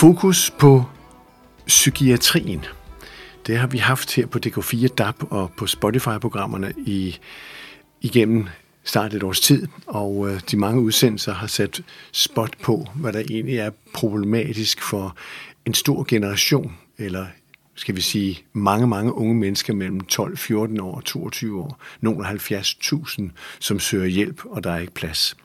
Fokus på psykiatrien. Det har vi haft her på DK4 DAB og på Spotify-programmerne i, igennem snart et års tid, og øh, de mange udsendelser har sat spot på, hvad der egentlig er problematisk for en stor generation, eller skal vi sige, mange, mange unge mennesker mellem 12, 14 år og 22 år. Nogle 70.000, som søger hjælp, og der er ikke plads.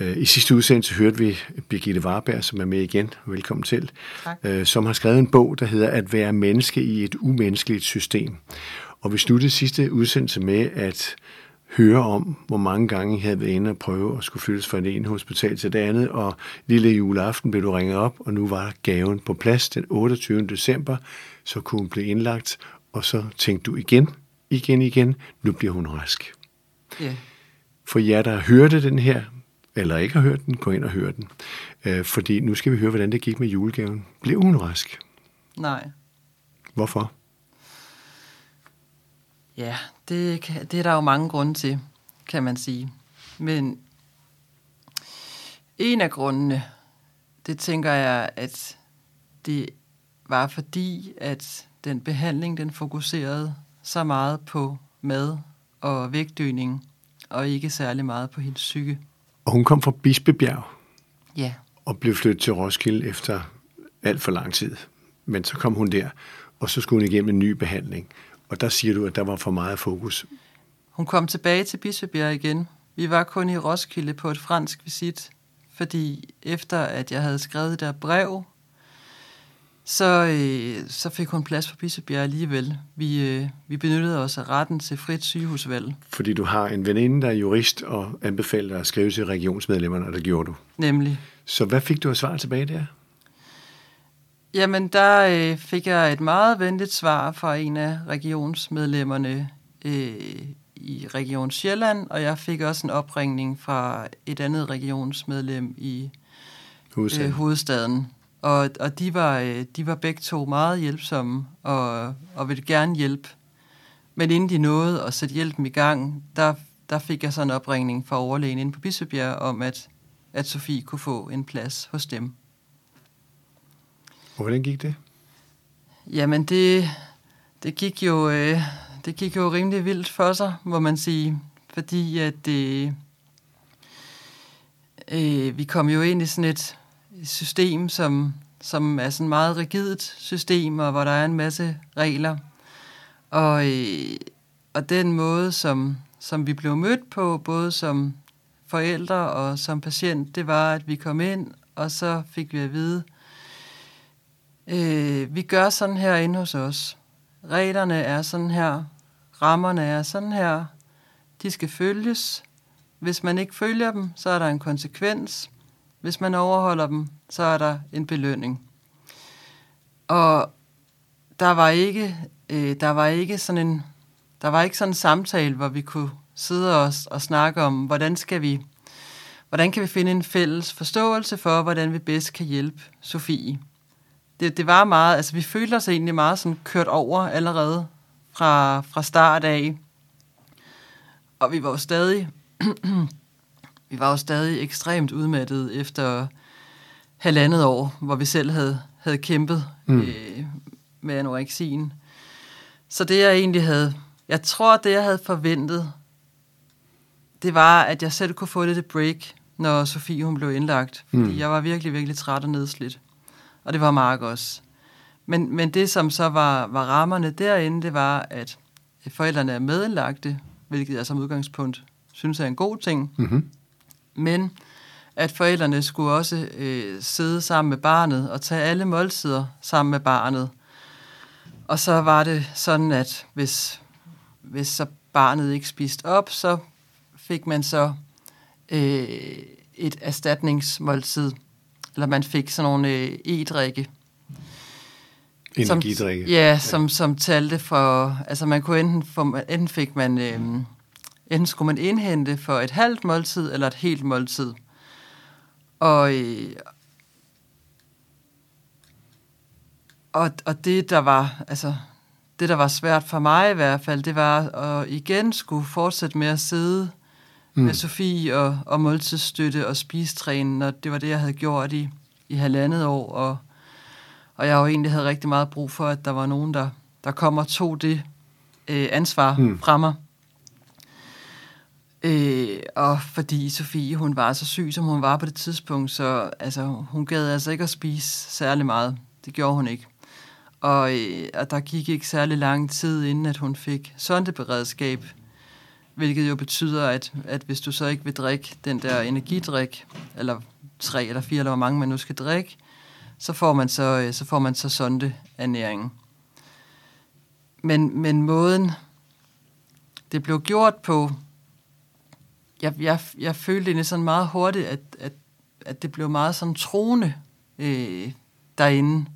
I sidste udsendelse hørte vi Birgitte Warberg, som er med igen, velkommen til, tak. Øh, som har skrevet en bog, der hedder At være menneske i et umenneskeligt system. Og vi sluttede sidste udsendelse med at høre om, hvor mange gange I havde været inde og prøve at skulle flyttes fra det ene hospital til det andet, og lille juleaften blev du ringet op, og nu var gaven på plads den 28. december, så kunne hun blive indlagt, og så tænkte du igen, igen, igen, nu bliver hun rask. Ja. For jer, der hørte den her, eller ikke har hørt den, gå ind og hør den. Øh, fordi nu skal vi høre, hvordan det gik med julegaven. Blev hun rask? Nej. Hvorfor? Ja, det, det er der jo mange grunde til, kan man sige. Men en af grundene, det tænker jeg, at det var fordi, at den behandling, den fokuserede så meget på mad og vægtøgning, og ikke særlig meget på hendes psyke. Og hun kom fra Bispebjerg? Ja. Og blev flyttet til Roskilde efter alt for lang tid. Men så kom hun der, og så skulle hun igennem en ny behandling. Og der siger du, at der var for meget fokus. Hun kom tilbage til Bispebjerg igen. Vi var kun i Roskilde på et fransk visit, fordi efter at jeg havde skrevet der brev, så, øh, så fik hun plads på Bispebjerg alligevel. Vi, øh, vi benyttede os af retten til frit sygehusvalg. Fordi du har en veninde, der er jurist og anbefaler at skrive til regionsmedlemmerne, og det gjorde du. Nemlig. Så hvad fik du at svare tilbage der? Jamen, der øh, fik jeg et meget venligt svar fra en af regionsmedlemmerne øh, i Region Sjælland, og jeg fik også en opringning fra et andet regionsmedlem i hovedstaden. Øh, hovedstaden. Og, og de, var, øh, de var begge to meget hjælpsomme og, og ville gerne hjælpe. Men inden de nåede at sætte hjælpen i gang, der, der fik jeg så en opringning fra overlægen inde på Bispebjerg om, at, at Sofie kunne få en plads hos dem. Og hvordan gik det? Jamen, det, det, gik jo, øh, det gik jo rimelig vildt for sig, må man sige. Fordi at det, øh, vi kom jo ind i sådan et system, som, som er sådan meget rigidt system, og hvor der er en masse regler. Og, øh, og den måde, som, som vi blev mødt på, både som forældre og som patient, det var, at vi kom ind, og så fik vi at vide, øh, vi gør sådan her inde hos os. Reglerne er sådan her, rammerne er sådan her, de skal følges. Hvis man ikke følger dem, så er der en konsekvens. Hvis man overholder dem, så er der en belønning. Og der var ikke, øh, der var ikke sådan en, der var ikke sådan en samtale, hvor vi kunne sidde og, og snakke om, hvordan skal vi, hvordan kan vi finde en fælles forståelse for, hvordan vi bedst kan hjælpe Sofie. Det, det var meget, altså vi følte os egentlig meget sådan kørt over allerede fra, fra start af. Og vi var jo stadig vi var jo stadig ekstremt udmattede efter halvandet år, hvor vi selv havde, havde kæmpet mm. øh, med anoreksien. Så det jeg egentlig havde, jeg tror det jeg havde forventet, det var, at jeg selv kunne få lidt et break, når Sofie hun blev indlagt. Fordi mm. jeg var virkelig, virkelig træt og nedslidt. Og det var Mark også. Men, men det, som så var, var rammerne derinde, det var, at forældrene er medindlagte, hvilket jeg som udgangspunkt synes er en god ting. Mm-hmm men at forældrene skulle også øh, sidde sammen med barnet og tage alle måltider sammen med barnet. Og så var det sådan, at hvis, hvis så barnet ikke spiste op, så fik man så øh, et erstatningsmåltid, eller man fik sådan nogle øh, e-drikke. Energidrikke. Som, ja, som, som talte for, altså man kunne enten, få, enten fik man øh, Enten skulle man indhente for et halvt måltid eller et helt måltid. Og, øh, og, og det, der var, altså, det, der var svært for mig i hvert fald, det var at igen skulle fortsætte med at sidde mm. med Sofie og, og måltidsstøtte og spistræne, og det var det, jeg havde gjort i, i halvandet år, og Og jeg jo egentlig havde rigtig meget brug for, at der var nogen, der, der kom og tog det øh, ansvar mm. fra mig. Øh, og fordi Sofie, hun var så syg, som hun var på det tidspunkt, så altså, hun gad altså ikke at spise særlig meget. Det gjorde hun ikke. Og, øh, og der gik ikke særlig lang tid, inden at hun fik sondeberedskab, hvilket jo betyder, at, at hvis du så ikke vil drikke den der energidrik, eller tre eller fire, eller hvor mange man nu skal drikke, så får man så, øh, så, får man så sondeernæringen. Men, men måden, det blev gjort på, jeg, jeg, jeg følte egentlig sådan meget hurtigt, at, at, at det blev meget sådan troende øh, derinde.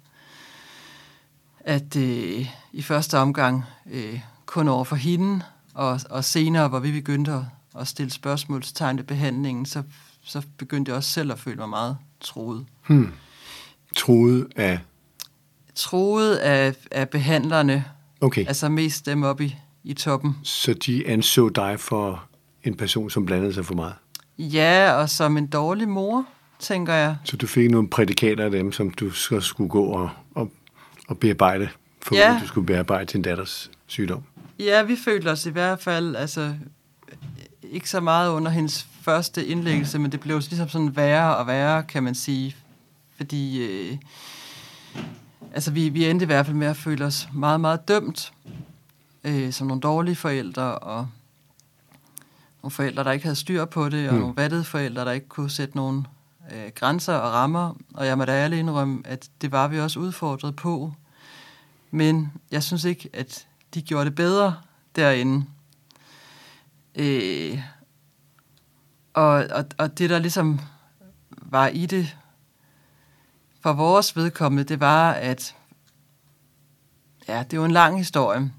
At øh, i første omgang øh, kun over for hende, og, og senere, hvor vi begyndte at, at stille spørgsmålstegn ved behandlingen, så, så begyndte jeg også selv at føle mig meget troet. Hmm. Troet af? Troet af, af behandlerne. Okay. Altså mest dem oppe i, i toppen. Så de anså dig for en person, som blandede sig for meget? Ja, og som en dårlig mor, tænker jeg. Så du fik nogle prædikater af dem, som du så skulle gå og, og, og bearbejde, for Ja. at du skulle bearbejde din datters sygdom? Ja, vi følte os i hvert fald, altså ikke så meget under hendes første indlæggelse, men det blev ligesom sådan værre og værre, kan man sige. Fordi øh, altså vi, vi endte i hvert fald med at føle os meget, meget dømt øh, som nogle dårlige forældre, og nogle forældre, der ikke havde styr på det, og Mm. nogle vattede forældre, der ikke kunne sætte nogle øh, grænser og rammer. Og jeg må da ærligt indrømme, at det var vi også udfordret på. Men jeg synes ikke, at de gjorde det bedre derinde. Øh, og, og, og det, der ligesom var i det for vores vedkommende, det var, at ja, det er jo en lang historie.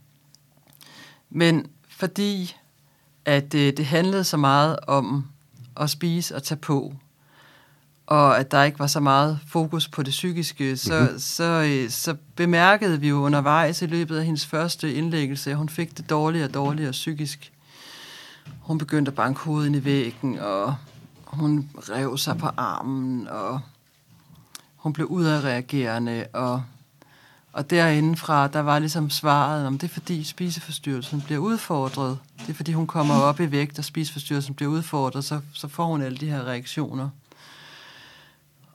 Men fordi at øh, det handlede så meget om at spise og tage på, og at der ikke var så meget fokus på det psykiske, så, mm-hmm. så, øh, så bemærkede vi jo undervejs i løbet af hendes første indlæggelse, at hun fik det dårligere og dårligere psykisk. Hun begyndte at banke hovedet ind i væggen, og hun rev sig på armen, og hun blev udadreagerende, og, og derindefra, der var ligesom svaret, om det er fordi spiseforstyrrelsen bliver udfordret. Det er fordi hun kommer op i vægt, og spiseforstyrrelsen bliver udfordret, så, så får hun alle de her reaktioner.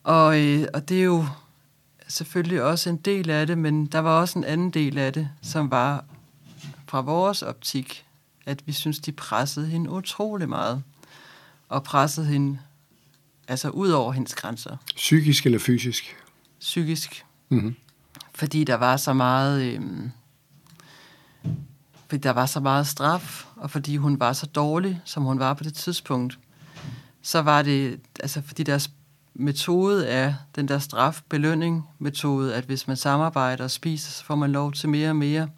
Og, øh, og det er jo selvfølgelig også en del af det, men der var også en anden del af det, som var fra vores optik, at vi synes, de pressede hende utrolig meget. Og pressede hende altså ud over hendes grænser, Psykisk eller fysisk? psykisk. Mm-hmm. Fordi der var så meget... Øh, fordi der var så meget straf, og fordi hun var så dårlig, som hun var på det tidspunkt, så var det, altså fordi deres metode er den der straf-belønning-metode, at hvis man samarbejder og spiser, så får man lov til mere og mere.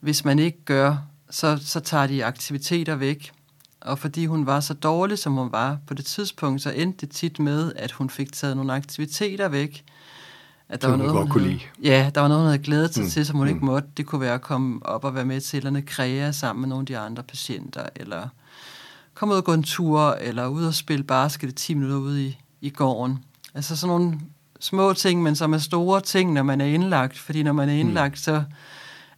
Hvis man ikke gør, så, så tager de aktiviteter væk. Og fordi hun var så dårlig, som hun var på det tidspunkt, så endte det tit med, at hun fik taget nogle aktiviteter væk. At Som hun godt kunne lide. Ja, der var noget, hun havde glædet sig Mm, mm. til, som hun mm. mm. ikke måtte. Det kunne være at komme op og være med til eller kræa sammen med nogle af de andre patienter, eller komme ud og gå en tur, eller ud og spille basket i 10 minutter ude i, i gården. Altså sådan nogle små ting, men som er store ting, når man er indlagt. Fordi når man er indlagt, mm. så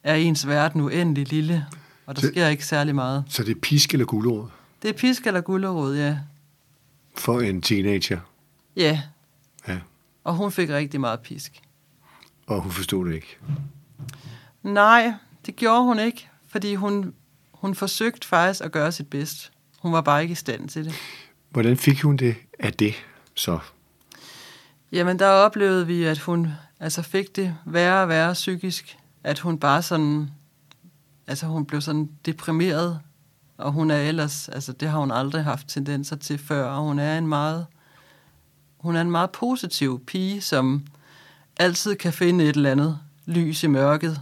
er ens verden uendelig lille, og der Så- sker ikke særlig meget. Så det er pisk eller gulerod Det er pisk eller gullerod, ja. for en teenager, Ja, ja. Og hun fik rigtig meget pisk. og hun forstod det ikke. Nej, det gjorde hun ikke, fordi hun, hun forsøgte faktisk at gøre sit bedst. Hun var bare ikke i stand til det. Hvordan fik hun det af det så? Jamen, der oplevede vi, at hun altså fik det værre og værre psykisk. At hun bare sådan... Altså, hun blev sådan deprimeret. Og hun er ellers... Altså, det har hun aldrig haft tendenser til før. Og hun er en meget... Hun er en meget positiv pige, som altid kan finde et eller andet lys i mørket,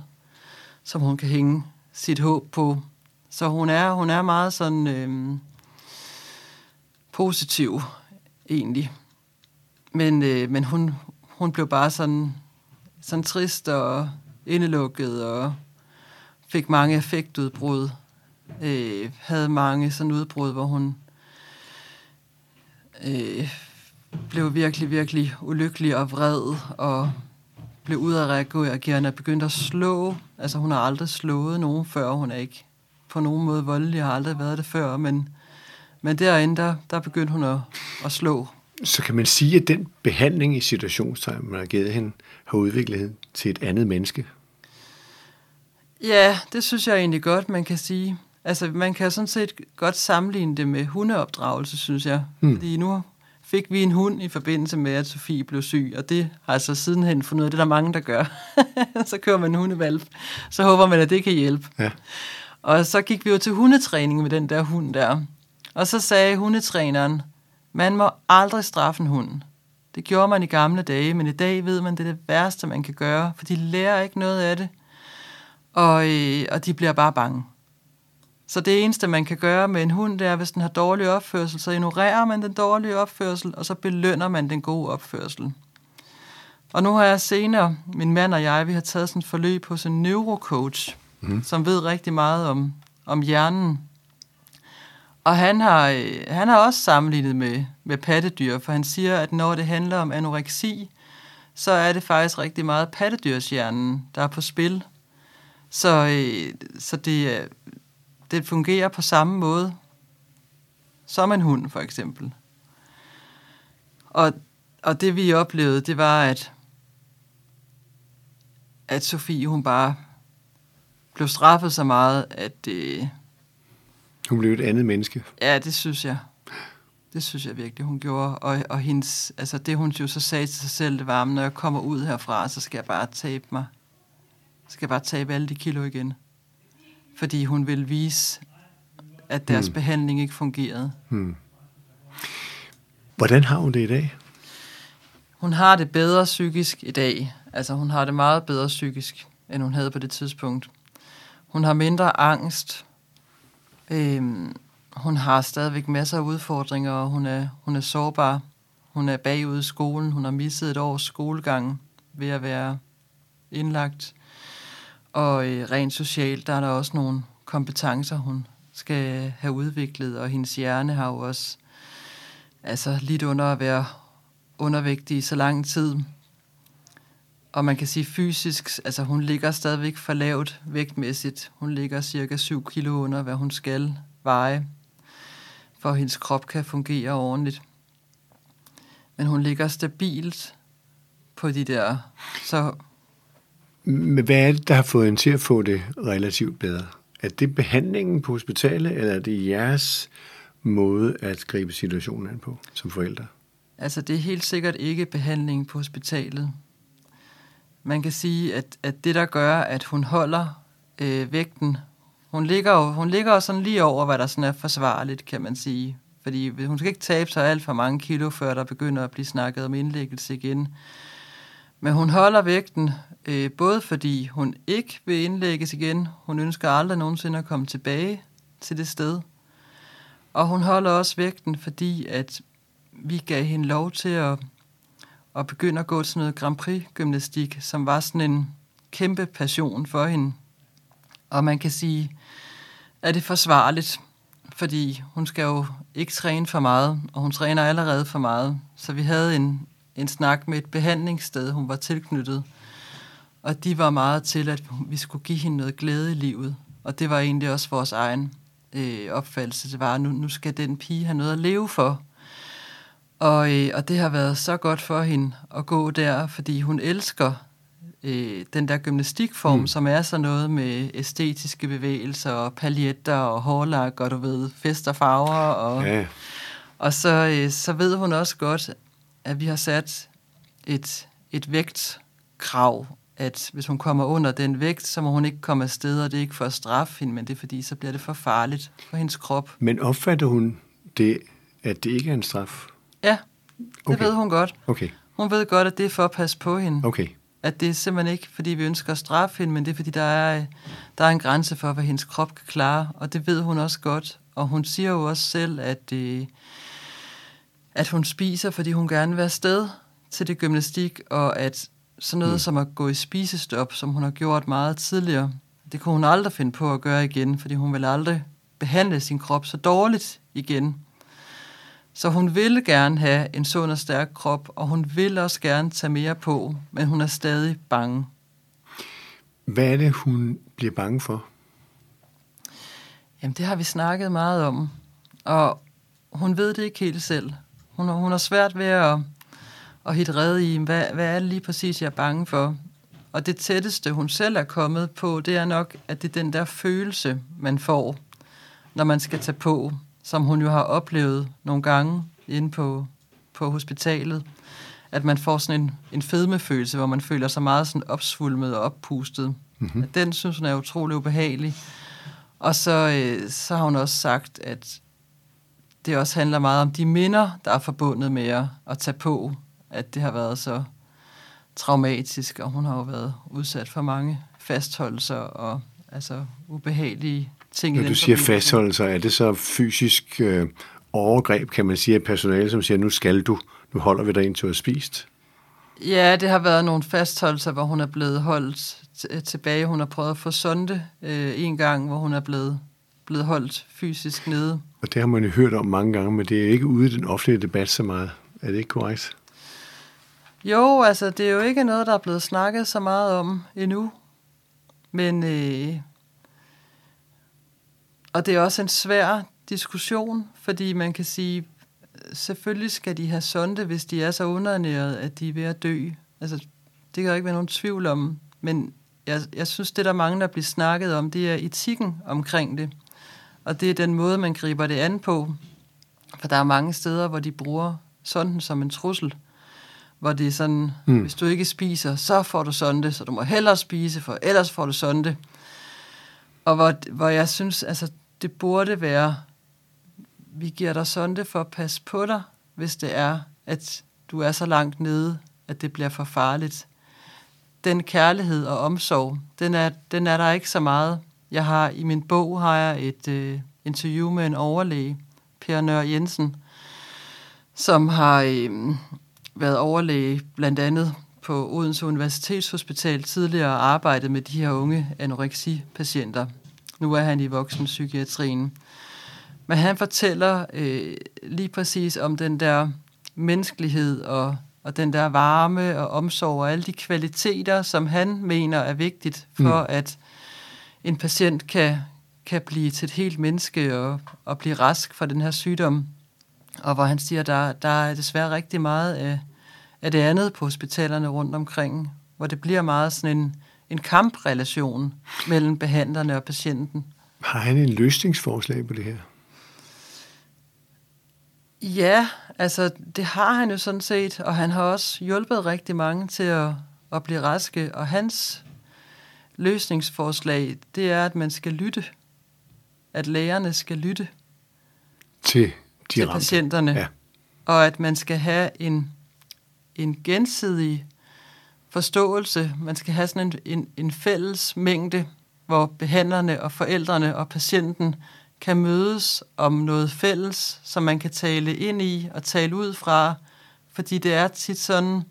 som hun kan hænge sit håb på. Så hun er, hun er meget sådan øhm, positiv, egentlig. Men, øh, men hun, hun blev bare sådan, sådan trist og indelukket og fik mange effektudbrud. Øh, havde mange sådan udbrud, hvor hun øh, blev virkelig, virkelig ulykkelig og vred og blev udadreagerende og begyndte at slå. Altså hun har aldrig slået nogen før, hun er ikke på nogen måde voldelig, har aldrig været det før, men, men derinde, der, der begyndte hun at, at slå. Så kan man sige, at den behandling i situationstegn, man har givet hende, har udviklet hende til et andet menneske? Ja, det synes jeg egentlig godt, man kan sige. Altså, man kan sådan set godt sammenligne det med hundeopdragelse, synes jeg. Hmm. Fordi nu fik vi en hund i forbindelse med, at Sofie blev syg, og det har altså sidenhen fundet ud af, det er der mange, der gør. så kører man en hundevalp, så håber man, at det kan hjælpe. Ja. Og så gik vi jo til hundetræning med den der hund der. Og så sagde hundetræneren, man må aldrig straffe en hund. Det gjorde man i gamle dage, men i dag ved man, det er det værste, man kan gøre, for de lærer ikke noget af det, og, øh, og de bliver bare bange. Så det eneste, man kan gøre med en hund, det er, hvis den har dårlig opførsel, så ignorerer man den dårlige opførsel, og så belønner man den gode opførsel. Og nu har jeg senere, min mand og jeg, vi har taget sådan et forløb hos en neurocoach, mm. som ved rigtig meget om, om hjernen. Og han har, han har også sammenlignet med, med pattedyr, for han siger, at når det handler om anoreksi, så er det faktisk rigtig meget pattedyrshjernen, der er på spil. Så, øh, så det, det fungerer på samme måde som en hund, for eksempel. Og, og det vi oplevede, det var, at, at Sofie, hun bare blev straffet så meget, at... Øh, hun blev et andet menneske. Ja, det synes jeg. Det synes jeg virkelig, hun gjorde. Og, og hendes, altså det, hun jo så sagde til sig selv, det var, når jeg kommer ud herfra, så skal jeg bare tabe mig. Så skal jeg bare tabe alle de kilo igen. Fordi hun vil vise, at deres hmm. behandling ikke fungerede. Hmm. Hvordan har hun det i dag? Hun har det bedre psykisk i dag. Altså hun har det meget bedre psykisk, end hun havde på det tidspunkt. Hun har mindre angst. Øhm, hun har stadigvæk masser af udfordringer, og hun er, hun er sårbar. Hun er bagud i skolen. Hun har misset et års skolegang ved at være indlagt. Og øh, rent socialt, der er der også nogle kompetencer, hun skal have udviklet, og hendes hjerne har jo også altså, lidt under at være undervægtig i så lang tid. Og man kan sige fysisk, altså hun ligger stadigvæk for lavt vægtmæssigt. Hun ligger cirka 7 kilo under, hvad hun skal veje, for at hendes krop kan fungere ordentligt. Men hun ligger stabilt på de der, så... Men hvad er det, der har fået hende til at få det relativt bedre? Er det behandlingen på hospitalet, eller er det jeres måde at gribe situationen an på som forældre? Altså, det er helt sikkert ikke behandlingen på hospitalet. Man kan sige, at, at det, der gør, at hun holder øh, vægten, hun ligger jo hun ligger jo sådan lige over, hvad der sådan er forsvarligt, kan man sige. Fordi hun skal ikke tabe sig alt for mange kilo, før der begynder at blive snakket om indlæggelse igen. Men hun holder vægten, øh, både fordi hun ikke vil indlægges igen, hun ønsker aldrig nogensinde at komme tilbage til det sted, og hun holder også vægten, fordi at vi gav hende lov til at, at begynde at gå til noget Grand Prix-gymnastik, som var sådan en kæmpe passion for hende. Og man kan sige, at det er forsvarligt, fordi hun skal jo ikke træne for meget, og hun træner allerede for meget. Så vi havde en, en snak med et behandlingssted, hun var tilknyttet, og de var meget til, at vi skulle give hende noget glæde i livet. Og det var egentlig også vores egen øh, opfattelse. Det var, at nu, nu skal den pige have noget at leve for. Og, øh, og det har været så godt for hende at gå der, fordi hun elsker øh, den der gymnastikform, mm. som er så noget med æstetiske bevægelser og paljetter og hårlak og du ved, fest og farver. Og, ja. og så, øh, så ved hun også godt, at vi har sat et, et vægtkrav at hvis hun kommer under den vægt, så må hun ikke komme afsted, og det er ikke for at straffe hende, men det er fordi, så bliver det for farligt for hendes krop. Men opfatter hun det, at det ikke er en straf? Ja, det okay. ved hun godt. Okay. Hun ved godt, at det er for at passe på hende. Okay. At det er simpelthen ikke, fordi vi ønsker at straffe hende, men det er fordi, der er, der er en grænse for, hvad hendes krop kan klare, og det ved hun også godt. Og hun siger jo også selv, at, øh, at hun spiser, fordi hun gerne vil være sted til det gymnastik, og at sådan noget mm. som at gå i spisestop, som hun har gjort meget tidligere, det kunne hun aldrig finde på at gøre igen, fordi hun vil aldrig behandle sin krop så dårligt igen. Så hun vil gerne have en sund og stærk krop, og hun vil også gerne tage mere på, men hun er stadig bange. Hvad er det, hun bliver bange for? Jamen, det har vi snakket meget om, og hun ved det ikke helt selv. Hun har, hun har svært ved at, at hitte redde i, hvad, hvad er det lige præcis, jeg er bange for? Og det tætteste, hun selv er kommet på, det er nok, at det er den der følelse, man får, når man skal tage på, som hun jo har oplevet nogle gange inde på, på hospitalet, at man får sådan en, en fedmefølelse, hvor man føler sig meget sådan opsvulmet og oppustet. Mm-hmm. Den synes hun er utrolig ubehagelig. Og så, øh, så har hun også sagt, at det også handler meget om de minder, der er forbundet med at, at tage på, at det har været så traumatisk, og hun har jo været udsat for mange fastholdelser og altså ubehagelige ting. Når du siger fastholdelser, er det så fysisk øh, overgreb, kan man sige, af personale, som siger, nu skal du, nu holder vi dig indtil du har spist? Ja, det har været nogle fastholdelser, hvor hun er blevet holdt tilbage. Hun har prøvet at få sonde øh, en gang, hvor hun er blevet, blevet holdt fysisk nede. Og det har man jo hørt om mange gange, men det er ikke ude i den offentlige debat så meget. Er det ikke korrekt? Jo, altså det er jo ikke noget, der er blevet snakket så meget om endnu. Men, øh, og det er også en svær diskussion, fordi man kan sige, selvfølgelig skal de have sonde, hvis de er så underernæret, at de er ved at dø. Altså, det kan jo ikke være nogen tvivl om. Men jeg, jeg synes, det der mange, der bliver snakket om, det er etikken omkring det. Og det er den måde, man griber det an på. For der er mange steder, hvor de bruger sonden som en trussel. Hvor det er sådan, mm. hvis du ikke spiser, så får du sonde, så du må hellere spise, for ellers får du sonde. Og hvor, hvor jeg synes, altså, det burde være, vi giver dig sonde for at passe på dig, hvis det er, at du er så langt nede, at det bliver for farligt. Den kærlighed og omsorg, den er, den er der ikke så meget. Jeg har i min bog har jeg et øh, interview med en overlæge, Per Nør Jensen, som har øh, været overlæge blandt andet på Odense Universitetshospital tidligere og arbejdet med de her unge anoreksipatienter. Nu er han i voksenpsykiatrien. Men han fortæller øh, lige præcis om den der menneskelighed og, og den der varme og omsorg og alle de kvaliteter, som han mener er vigtigt for, mm. at en patient kan, kan blive til et helt menneske og, og blive rask fra den her sygdom. Og hvor han siger, der, der er desværre rigtig meget af, af det andet på hospitalerne rundt omkring, hvor det bliver meget sådan en, en kamprelation mellem behandlerne og patienten. Har han en løsningsforslag på det her? Ja, altså det har han jo sådan set, og han har også hjulpet rigtig mange til at, at blive raske, og hans løsningsforslag, det er, at man skal lytte. At lægerne skal lytte til, de til patienterne. Ja. Og at man skal have en, en gensidig forståelse. Man skal have sådan en, en, en fælles mængde, hvor behandlerne og forældrene og patienten kan mødes om noget fælles, som man kan tale ind i og tale ud fra. Fordi det er tit sådan,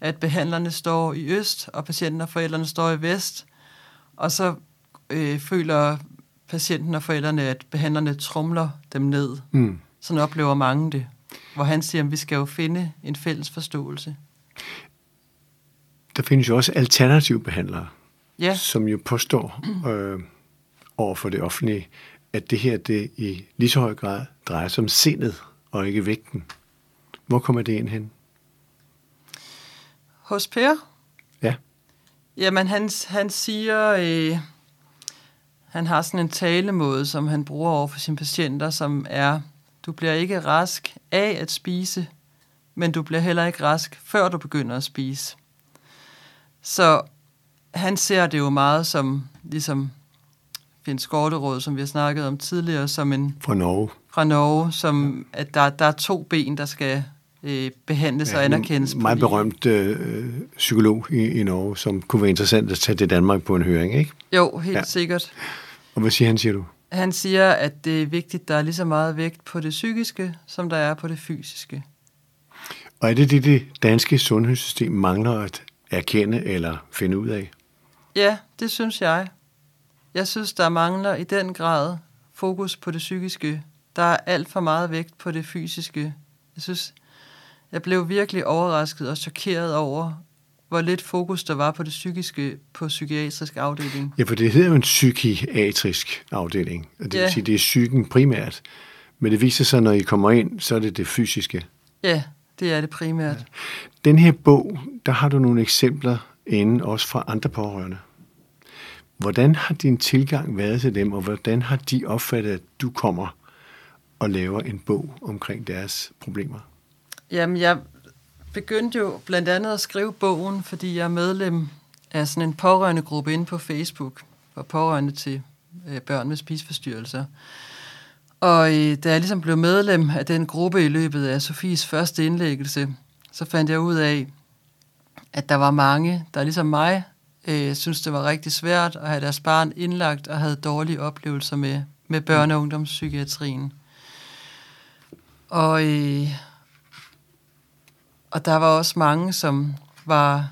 at behandlerne står i øst, og patienten og forældrene står i vest, og så øh, føler patienten og forældrene, at behandlerne trumler dem ned. Mm. Sådan oplever mange det. Hvor han siger, at vi skal jo finde en fælles forståelse. Der findes jo også alternative behandlere, ja. som jo påstår øh, over for det offentlige, at det her det i lige så høj grad drejer sig om sindet og ikke vægten. Hvor kommer det ind hen? Hos Per? Ja. Jamen, han, han siger, øh, han har sådan en talemåde, som han bruger over for sine patienter, som er, du bliver ikke rask af at spise, men du bliver heller ikke rask, før du begynder at spise. Så han ser det jo meget som, ligesom Finn Skorteråd, som vi har snakket om tidligere, som en... Fra Norge. Fra Norge, som at der, der er to ben, der skal øh, behandles ja, og anerkendes. En meget berømt øh, psykolog i, i Norge, som kunne være interessant at tage til Danmark på en høring, ikke? Jo, helt ja. sikkert. Og hvad siger han, siger du? Han siger, at det er vigtigt, der er lige så meget vægt på det psykiske, som der er på det fysiske. Og er det det, det danske sundhedssystem mangler at erkende eller finde ud af? Ja, det synes jeg. Jeg synes, der mangler i den grad fokus på det psykiske Der er alt for meget vægt på det fysiske. Jeg synes, jeg blev virkelig overrasket og chokeret over, hvor lidt fokus der var på det psykiske på psykiatrisk afdeling. Ja, for det hedder jo en psykiatrisk afdeling. Og det ja. vil sige, det er psyken primært. Men det viser sig, når I kommer ind, så er det det fysiske. Ja, det er det primært. Ja. Den her bog, der har du nogle eksempler inde, også fra andre pårørende. Hvordan har din tilgang været til dem, og hvordan har de opfattet, at du kommer og laver en bog omkring deres problemer? Jamen, jeg begyndte jo blandt andet at skrive bogen, fordi jeg er medlem af sådan en pårørende gruppe inde på Facebook, for pårørende til øh, børn med spiseforstyrrelser. Og øh, da jeg ligesom blev medlem af den gruppe i løbet af Sofies første indlæggelse, så fandt jeg ud af, at der var mange, der ligesom mig, øh, synes det var rigtig svært at have deres barn indlagt og havde dårlige oplevelser med, med børne- og ungdomspsykiatrien. Og, øh, og der var også mange, som var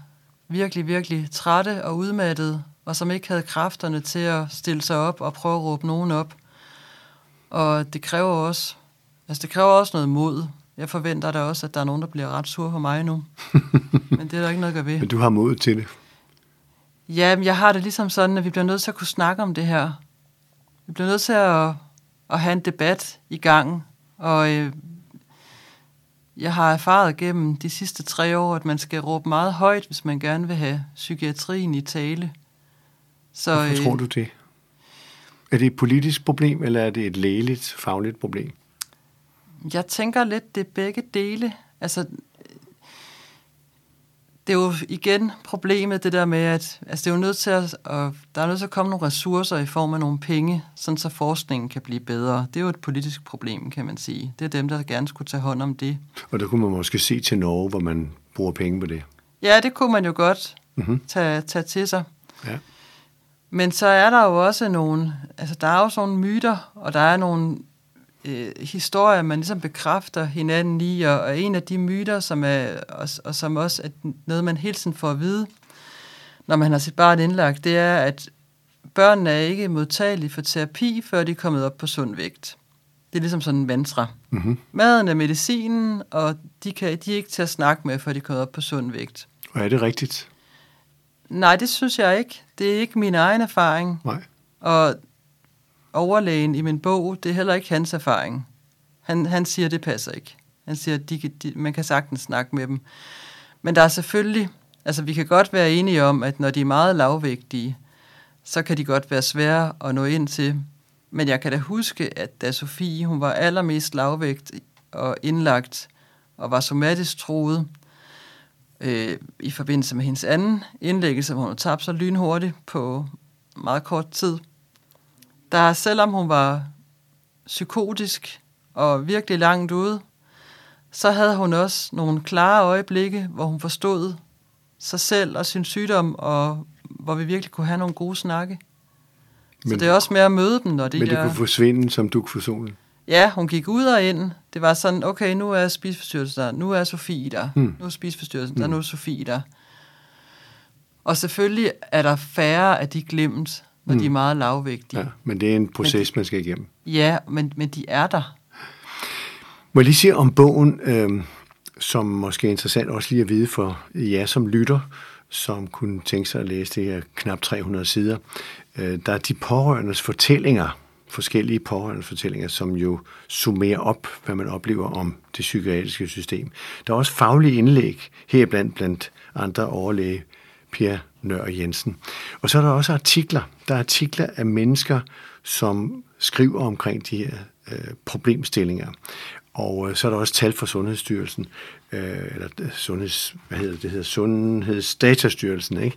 virkelig, virkelig trætte og udmattede, og som ikke havde kræfterne til at stille sig op og prøve at råbe nogen op. Og det kræver også, altså det kræver også noget mod. Jeg forventer da også, at der er nogen, der bliver ret sur på mig nu. Men det er der ikke noget at gøre ved. Men du har mod til det? Ja, jeg har det ligesom sådan, at vi bliver nødt til at kunne snakke om det her. Vi bliver nødt til at, at have en debat i gang. Og øh, jeg har erfaret gennem de sidste tre år, at man skal råbe meget højt, hvis man gerne vil have psykiatrien i tale. Så, Hvorfor øh, tror du det? Er det et politisk problem, eller er det et lægeligt, fagligt problem? Jeg tænker lidt, det er begge dele. Altså, det er jo igen problemet, det der med, at altså det er jo nødt til at, at, der er nødt til at komme nogle ressourcer i form af nogle penge, sådan så forskningen kan blive bedre. Det er jo et politisk problem, kan man sige. Det er dem, der gerne skulle tage hånd om det. Og der kunne man måske se til Norge, hvor man bruger penge på det. Ja, det kunne man jo godt mm-hmm. tage, tage til sig. Ja. Men så er der jo også nogle, altså der er jo sådan nogle myter, og der er nogle øh, historier, man ligesom bekræfter hinanden i, og, og en af de myter, som er, og, og som også er noget, man hele tiden får at vide, når man har sit barn indlagt, det er, at børnene er ikke modtagelige for terapi, før de er kommet op på sund vægt. Det er ligesom sådan en mantra. Mm-hmm. Maden er medicinen, og de, kan, de er ikke til at snakke med, før de er kommet op på sund vægt. Og er det rigtigt? Nej, det synes jeg ikke. Det er ikke min egen erfaring. Nej. Og overlægen i min bog, det er heller ikke hans erfaring. Han, han siger, det passer ikke. Han siger, at de, de, man kan sagtens snakke med dem. Men der er selvfølgelig, altså vi kan godt være enige om, at når de er meget lavvægtige, så kan de godt være svære at nå ind til. Men jeg kan da huske, at da Sofie, hun var allermest lavvægt og indlagt, og var somatisk troet, øh, i forbindelse med hendes anden indlæggelse, hvor hun tabte sig lynhurtigt på meget kort tid, der selvom hun var psykotisk og virkelig langt ude, så havde hun også nogle klare øjeblikke, hvor hun forstod sig selv og sin sygdom, og hvor vi virkelig kunne have nogle gode snakke. Men, så det er også med at møde dem, når de Men det kunne forsvinde som duk for solen? Ja, hun gik ud og ind. Det var sådan, okay, nu er spiseforstyrrelsen der, nu er Sofie der, hmm. nu er spiseforstyrrelsen der, hmm. nu er Sofie der. Og selvfølgelig er der færre af de glemt, når mm. de er meget lavvægtige. Ja, men det er en proces, de, man skal igennem. Ja, men, men de er der. Må jeg lige sige om bogen, øh, som måske er interessant også lige at vide for jer som lytter, som kunne tænke sig at læse det her knap 300 sider. Øh, der er de pårørendes fortællinger, forskellige pårørendes fortællinger, som jo summerer op, hvad man oplever om det psykiatriske system. Der er også faglige indlæg, heriblandt blandt andre overlæge Per Nør Jensen. Og så er der også artikler. Der er artikler af mennesker, som skriver omkring de her øh, problemstillinger. Og øh, så er der også tal fra Sundhedsstyrelsen, øh, eller øh, Sundheds, hvad hedder det, det hedder Sundhedsdatastyrelsen, ikke?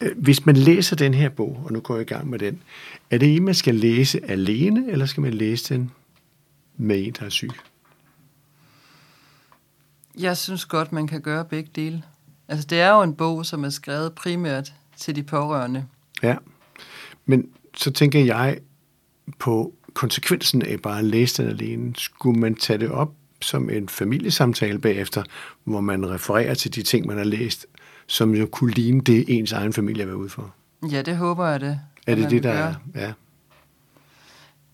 Øh, hvis man læser den her bog, og nu går jeg i gang med den, er det en, man skal læse alene, eller skal man læse den med en, der er syg? Jeg synes godt, man kan gøre begge dele. Altså, det er jo en bog, som er skrevet primært til de pårørende. Ja, men så tænker jeg på konsekvensen af bare at læse den alene. Skulle man tage det op som en familiesamtale bagefter, hvor man refererer til de ting, man har læst, som jo kunne ligne det, ens egen familie er ude for? Ja, det håber jeg det. Er det det, der er? Ja.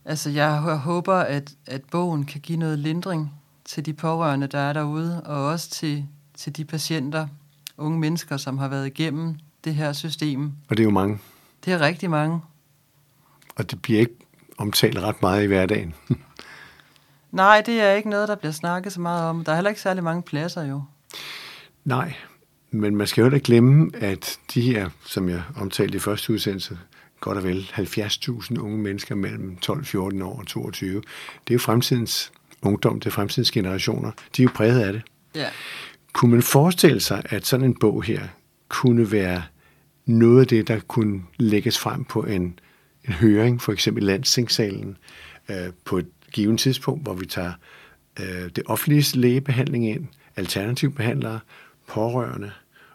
Altså, jeg håber, at, at bogen kan give noget lindring til de pårørende, der er derude, og også til, til de patienter, unge mennesker, som har været igennem det her system. Og det er jo mange. Det er rigtig mange. Og det bliver ikke omtalt ret meget i hverdagen. Nej, det er ikke noget, der bliver snakket så meget om. Der er heller ikke særlig mange pladser jo. Nej, men man skal jo ikke glemme, at de her, som jeg omtalte i første udsendelse, godt og vel 70.000 unge mennesker mellem 12, 14 år og 22, det er jo fremtidens ungdom, det er fremtidens generationer. De er jo præget af det. Ja. Kunne man forestille sig, at sådan en bog her kunne være noget af det, der kunne lægges frem på en, en høring, for eksempel i landstingssalen, øh, på et givet tidspunkt, hvor vi tager øh, det offentlige lægebehandling ind, alternativbehandlere, pårørende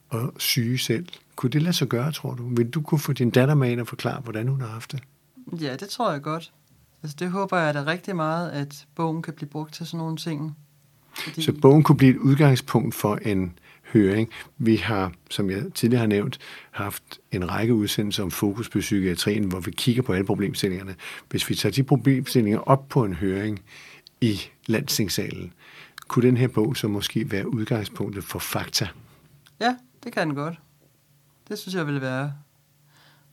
og syge selv. Kunne det lade sig gøre, tror du? Vil du kunne få din datter med ind og forklare, hvordan hun har haft det? Ja, det tror jeg godt. Altså, det håber jeg da rigtig meget, at bogen kan blive brugt til sådan nogle ting. Fordi... Så bogen kunne blive et udgangspunkt for en høring. Vi har, som jeg tidligere har nævnt, haft en række udsendelser om fokus på psykiatrien, hvor vi kigger på alle problemstillingerne. Hvis vi tager de problemstillinger op på en høring i landstingssalen, kunne den her bog så måske være udgangspunktet for fakta? Ja, det kan den godt. Det synes jeg ville være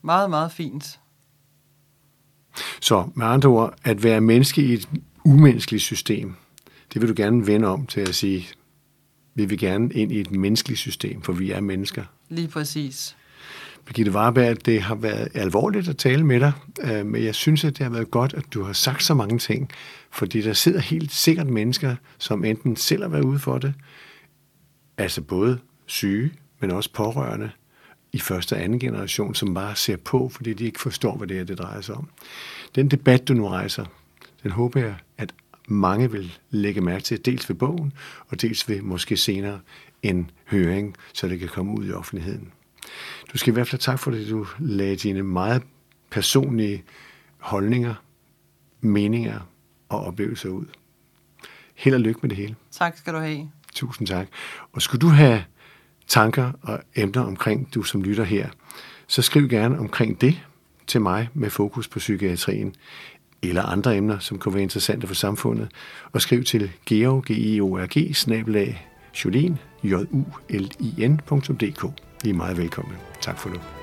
meget, meget fint. Så med andre ord, at være menneske i et umenneskeligt system, det vil du gerne vende om til at sige, vi vil gerne ind i et menneskeligt system, for vi er mennesker. Lige præcis. Birgitte Warberg, det har været alvorligt at tale med dig, øh, men jeg synes, at det har været godt, at du har sagt så mange ting, fordi der sidder helt sikkert mennesker, som enten selv har været ude for det, altså både syge, men også pårørende i første og anden generation, som bare ser på, fordi de ikke forstår, hvad det er, det drejer sig om. Den debat, du nu rejser, den håber jeg, at mange vil lægge mærke til, dels ved bogen, og dels ved måske senere en høring, så det kan komme ud i offentligheden. Du skal i hvert fald tak for det, du lagde dine meget personlige holdninger, meninger og oplevelser ud. Held og lykke med det hele. Tak skal du have. Tusind tak. Og skulle du have tanker og emner omkring du som lytter her, så skriv gerne omkring det til mig med fokus på psykiatrien eller andre emner, som kunne være interessante for samfundet, og skriv til georg, g e o r g snabelag, j u l i n.dk. I er meget velkomne. Tak for nu.